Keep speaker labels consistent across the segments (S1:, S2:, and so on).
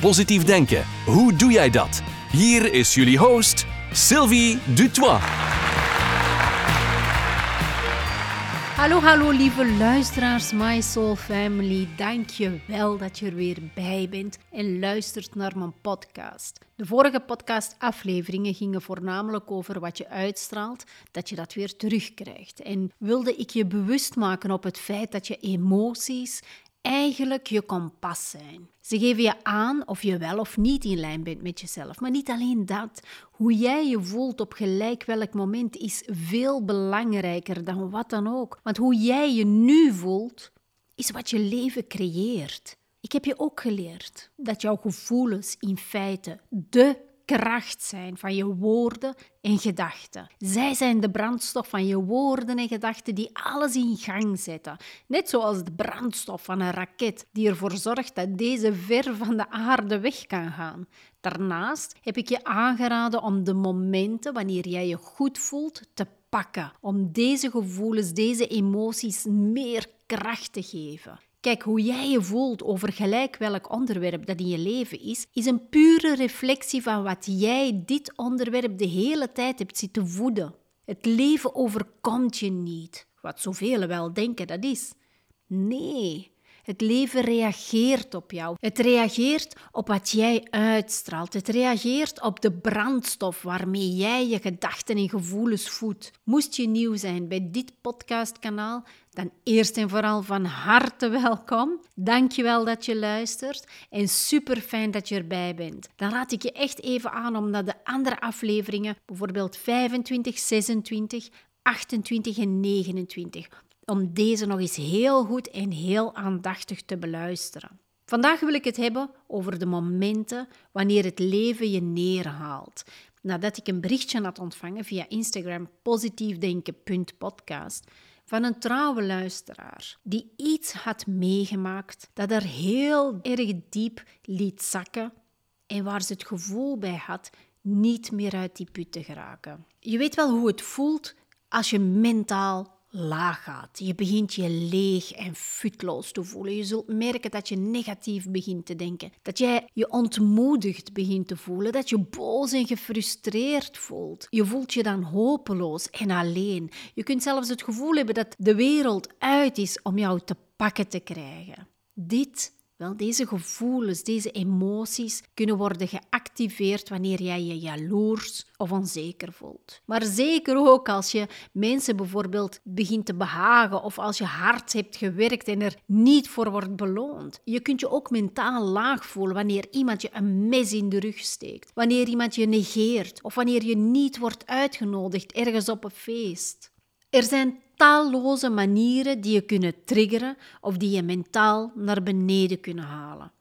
S1: Positief denken, hoe doe jij dat? Hier is jullie host, Sylvie Dutois.
S2: Hallo, hallo lieve luisteraars, My Soul Family. Dank je wel dat je er weer bij bent en luistert naar mijn podcast. De vorige podcastafleveringen gingen voornamelijk over wat je uitstraalt, dat je dat weer terugkrijgt. En wilde ik je bewust maken op het feit dat je emoties eigenlijk je kompas zijn. Ze geven je aan of je wel of niet in lijn bent met jezelf. Maar niet alleen dat. Hoe jij je voelt op gelijk welk moment is veel belangrijker dan wat dan ook. Want hoe jij je nu voelt, is wat je leven creëert. Ik heb je ook geleerd dat jouw gevoelens in feite de kracht zijn van je woorden en gedachten. Zij zijn de brandstof van je woorden en gedachten die alles in gang zetten. Net zoals de brandstof van een raket die ervoor zorgt dat deze ver van de aarde weg kan gaan. Daarnaast heb ik je aangeraden om de momenten wanneer jij je goed voelt te pakken, om deze gevoelens, deze emoties meer kracht te geven. Kijk, hoe jij je voelt over gelijk welk onderwerp dat in je leven is, is een pure reflectie van wat jij dit onderwerp de hele tijd hebt zitten voeden. Het leven overkomt je niet, wat zoveel wel denken dat is. Nee, het leven reageert op jou. Het reageert op wat jij uitstraalt. Het reageert op de brandstof waarmee jij je gedachten en gevoelens voedt. Moest je nieuw zijn bij dit podcastkanaal, dan eerst en vooral van harte welkom. Dankjewel dat je luistert en super fijn dat je erbij bent. Dan raad ik je echt even aan om naar de andere afleveringen, bijvoorbeeld 25, 26, 28 en 29, om deze nog eens heel goed en heel aandachtig te beluisteren. Vandaag wil ik het hebben over de momenten wanneer het leven je neerhaalt. Nadat ik een berichtje had ontvangen via Instagram positiefdenken.podcast van een trouwe luisteraar die iets had meegemaakt dat er heel erg diep liet zakken en waar ze het gevoel bij had niet meer uit die put te geraken. Je weet wel hoe het voelt als je mentaal laag gaat. Je begint je leeg en futloos te voelen. Je zult merken dat je negatief begint te denken. Dat jij je ontmoedigd begint te voelen. Dat je boos en gefrustreerd voelt. Je voelt je dan hopeloos en alleen. Je kunt zelfs het gevoel hebben dat de wereld uit is om jou te pakken te krijgen. Dit wel, deze gevoelens, deze emoties kunnen worden geactiveerd wanneer jij je jaloers of onzeker voelt. Maar zeker ook als je mensen bijvoorbeeld begint te behagen of als je hard hebt gewerkt en er niet voor wordt beloond. Je kunt je ook mentaal laag voelen wanneer iemand je een mes in de rug steekt, wanneer iemand je negeert of wanneer je niet wordt uitgenodigd ergens op een feest. Er zijn talloze manieren die je kunnen triggeren of die je mentaal naar beneden kunnen halen.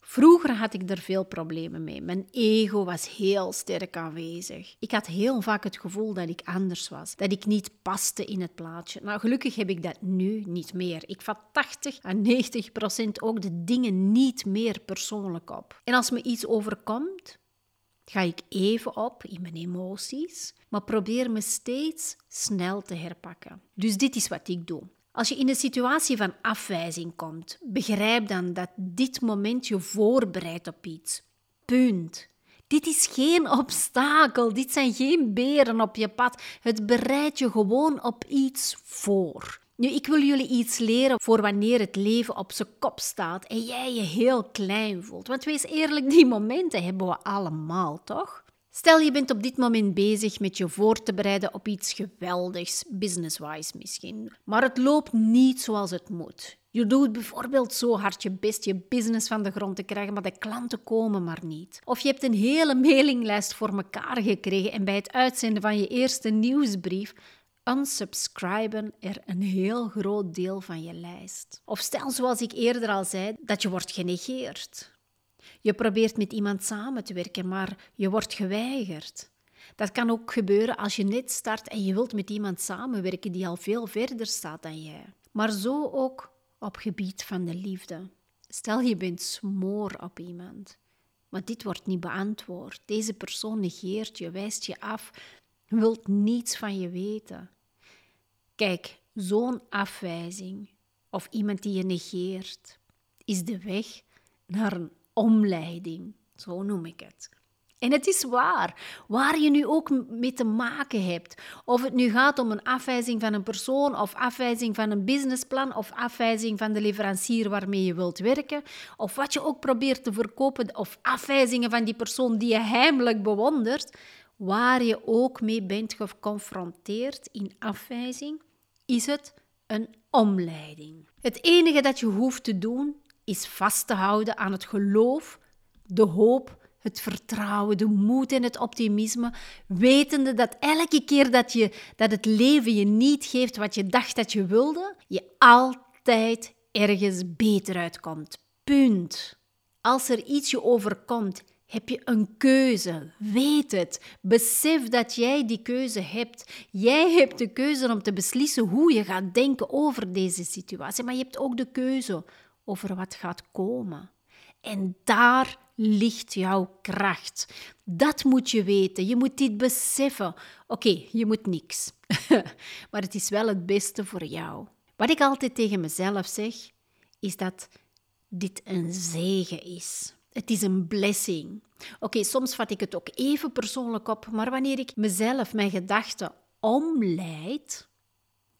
S2: Vroeger had ik er veel problemen mee. Mijn ego was heel sterk aanwezig. Ik had heel vaak het gevoel dat ik anders was, dat ik niet paste in het plaatje. Nou, gelukkig heb ik dat nu niet meer. Ik vat 80 à 90 procent ook de dingen niet meer persoonlijk op. En als me iets overkomt, ga ik even op in mijn emoties, maar probeer me steeds snel te herpakken. Dus dit is wat ik doe. Als je in een situatie van afwijzing komt, begrijp dan dat dit moment je voorbereidt op iets. Punt. Dit is geen obstakel, dit zijn geen beren op je pad. Het bereidt je gewoon op iets voor. Nu, ik wil jullie iets leren voor wanneer het leven op zijn kop staat en jij je heel klein voelt. Want wees eerlijk, die momenten hebben we allemaal, toch? Stel je bent op dit moment bezig met je voor te bereiden op iets geweldigs, business-wise misschien, maar het loopt niet zoals het moet. Je doet bijvoorbeeld zo hard je best je business van de grond te krijgen, maar de klanten komen maar niet. Of je hebt een hele mailinglijst voor elkaar gekregen en bij het uitzenden van je eerste nieuwsbrief unsubscriben er een heel groot deel van je lijst. Of stel, zoals ik eerder al zei, dat je wordt genegeerd. Je probeert met iemand samen te werken, maar je wordt geweigerd. Dat kan ook gebeuren als je net start en je wilt met iemand samenwerken die al veel verder staat dan jij. Maar zo ook op gebied van de liefde. Stel je bent smoor op iemand, maar dit wordt niet beantwoord. Deze persoon negeert je, wijst je af, wilt niets van je weten. Kijk, zo'n afwijzing of iemand die je negeert, is de weg naar een omleiding. Zo noem ik het. En het is waar, waar je nu ook mee te maken hebt. Of het nu gaat om een afwijzing van een persoon, of afwijzing van een businessplan, of afwijzing van de leverancier waarmee je wilt werken, of wat je ook probeert te verkopen, of afwijzingen van die persoon die je heimelijk bewondert, waar je ook mee bent geconfronteerd in afwijzing, is het een omleiding. Het enige dat je hoeft te doen, is vast te houden aan het geloof, de hoop het vertrouwen, de moed en het optimisme, wetende dat elke keer dat, je, dat het leven je niet geeft wat je dacht dat je wilde, je altijd ergens beter uitkomt. Punt. Als er iets je overkomt, heb je een keuze. Weet het. Besef dat jij die keuze hebt. Jij hebt de keuze om te beslissen hoe je gaat denken over deze situatie, maar je hebt ook de keuze over wat gaat komen. En daar ligt jouw kracht. Dat moet je weten. Je moet dit beseffen. Oké, je moet niks. maar het is wel het beste voor jou. Wat ik altijd tegen mezelf zeg, is dat dit een zegen is. Het is een blessing. Oké, soms vat ik het ook even persoonlijk op, maar wanneer ik mezelf, mijn gedachten omleid,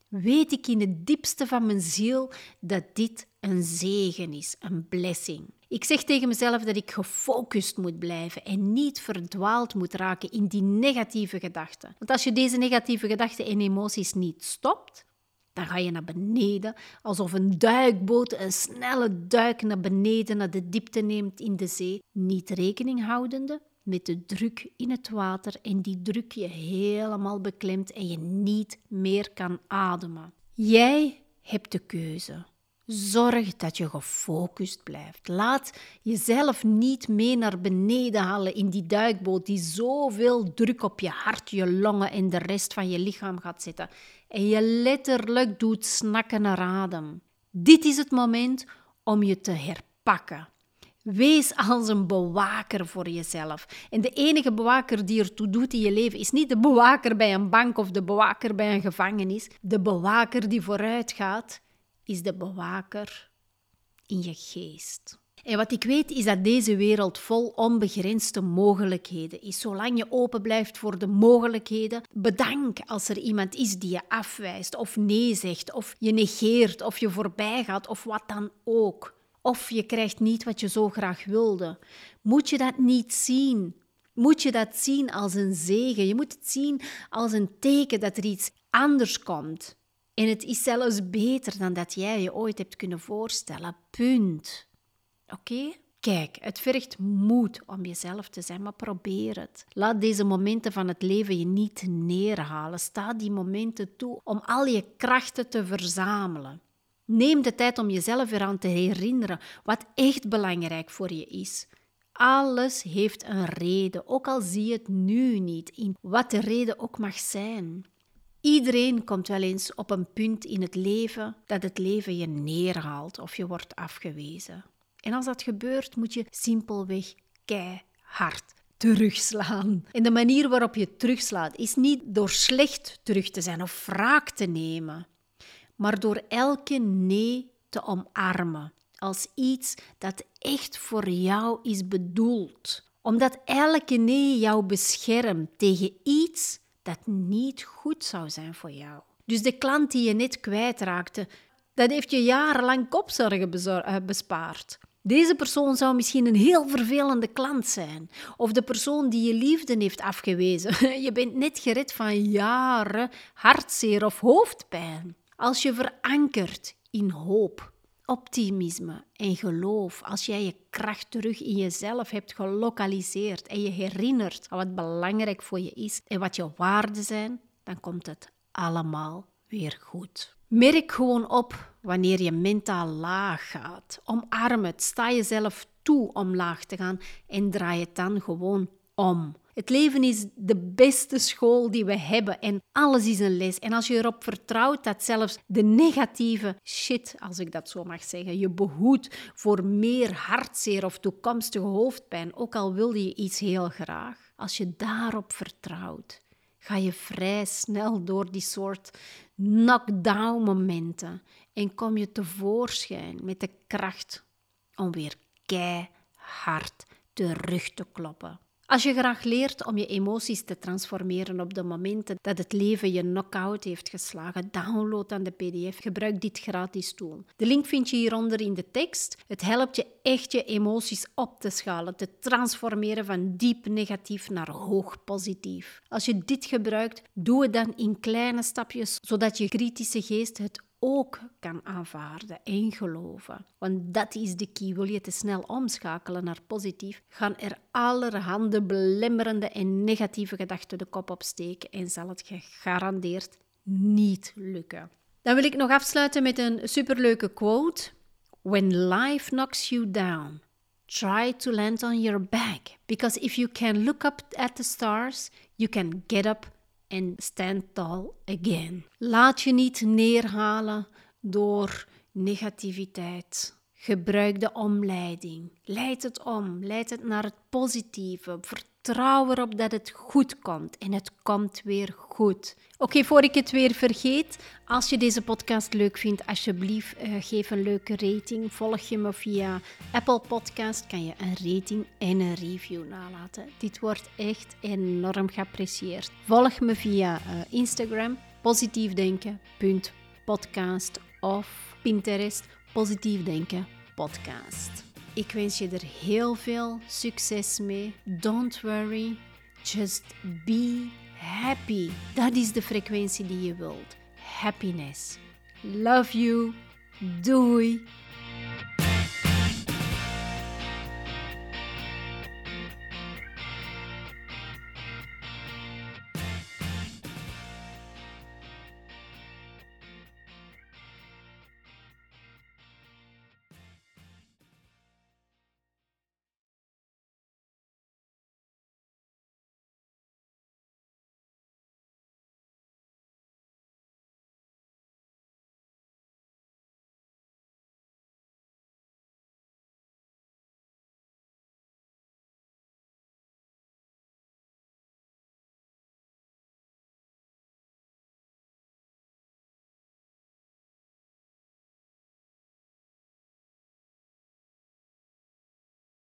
S2: weet ik in het diepste van mijn ziel dat dit een zegen is, een blessing. Ik zeg tegen mezelf dat ik gefocust moet blijven en niet verdwaald moet raken in die negatieve gedachten. Want als je deze negatieve gedachten en emoties niet stopt, dan ga je naar beneden, alsof een duikboot een snelle duik naar beneden naar de diepte neemt in de zee, niet rekening houdende met de druk in het water en die druk je helemaal beklemt en je niet meer kan ademen. Jij hebt de keuze. Zorg dat je gefocust blijft. Laat jezelf niet mee naar beneden halen in die duikboot die zoveel druk op je hart, je longen en de rest van je lichaam gaat zetten en je letterlijk doet snakken naar adem. Dit is het moment om je te herpakken. Wees als een bewaker voor jezelf. En de enige bewaker die ertoe doet in je leven is niet de bewaker bij een bank of de bewaker bij een gevangenis. De bewaker die vooruit gaat, is de bewaker in je geest. En wat ik weet is dat deze wereld vol onbegrensde mogelijkheden is. Zolang je open blijft voor de mogelijkheden, bedank als er iemand is die je afwijst of nee zegt of je negeert of je voorbij gaat of wat dan ook. Of je krijgt niet wat je zo graag wilde. Moet je dat niet zien? Moet je dat zien als een zegen? Je moet het zien als een teken dat er iets anders komt. En het is zelfs beter dan dat jij je ooit hebt kunnen voorstellen. Punt. Oké? Kijk, het vergt moed om jezelf te zijn, maar probeer het. Laat deze momenten van het leven je niet neerhalen. Sta die momenten toe om al je krachten te verzamelen. Neem de tijd om jezelf eraan te herinneren wat echt belangrijk voor je is. Alles heeft een reden, ook al zie je het nu niet, in wat de reden ook mag zijn. Iedereen komt wel eens op een punt in het leven dat het leven je neerhaalt of je wordt afgewezen. En als dat gebeurt, moet je simpelweg keihard terugslaan. En de manier waarop je terugslaat is niet door slecht terug te zijn of wraak te nemen, maar door elke nee te omarmen als iets dat echt voor jou is bedoeld. Omdat elke nee jou beschermt tegen iets dat niet goed zou zijn voor jou. Dus de klant die je net kwijtraakte, dat heeft je jarenlang kopzorgen eh, bespaard. Deze persoon zou misschien een heel vervelende klant zijn. Of de persoon die je liefde heeft afgewezen. Je bent net gered van jaren hartzeer of hoofdpijn. Als je verankert in hoop, optimisme en geloof, als jij je kracht terug in jezelf hebt gelokaliseerd en je herinnert wat belangrijk voor je is en wat je waarden zijn, dan komt het allemaal weer goed. Merk gewoon op wanneer je mentaal laag gaat. Omarm het, sta jezelf toe om laag te gaan en draai het dan gewoon om. Het leven is de beste school die we hebben en alles is een les. En als je erop vertrouwt dat zelfs de negatieve shit, als ik dat zo mag zeggen, je behoedt voor meer hartzeer of toekomstige hoofdpijn, ook al wil je iets heel graag, als je daarop vertrouwt, ga je vrij snel door die soort knockdown momenten en kom je tevoorschijn met de kracht om weer keihard terug te kloppen. Als je graag leert om je emoties te transformeren op de momenten dat het leven je knock-out heeft geslagen, download dan de PDF. Gebruik dit gratis tool. De link vind je hieronder in de tekst. Het helpt je echt je emoties op te schalen, te transformeren van diep negatief naar hoog positief. Als je dit gebruikt, doe het dan in kleine stapjes, zodat je kritische geest het ook kan aanvaarden en geloven. Want dat is de key. Wil je te snel omschakelen naar positief, gaan er allerhande belemmerende en negatieve gedachten de kop opsteken en zal het gegarandeerd niet lukken. Dan wil ik nog afsluiten met een superleuke quote. When life knocks you down, try to land on your back. Because if you can look up at the stars, you can get up en stand tall again. Laat je niet neerhalen door negativiteit. Gebruik de omleiding. Leid het om. Leid het naar het positieve. Vertrouw erop dat het goed komt. En het komt weer goed. Oké, voor ik het weer vergeet. Als je deze podcast leuk vindt, alsjeblieft uh, geef een leuke rating. Volg je me via Apple Podcast. Kan je een rating en een review nalaten. Dit wordt echt enorm geapprecieerd. Volg me via uh, Instagram positiefdenken.podcast of Pinterest Positief Denken Podcast. Ik wens je er heel veel succes mee. Don't worry, just be happy. Dat is de frequentie die je wilt. Happiness. Love you. Doei.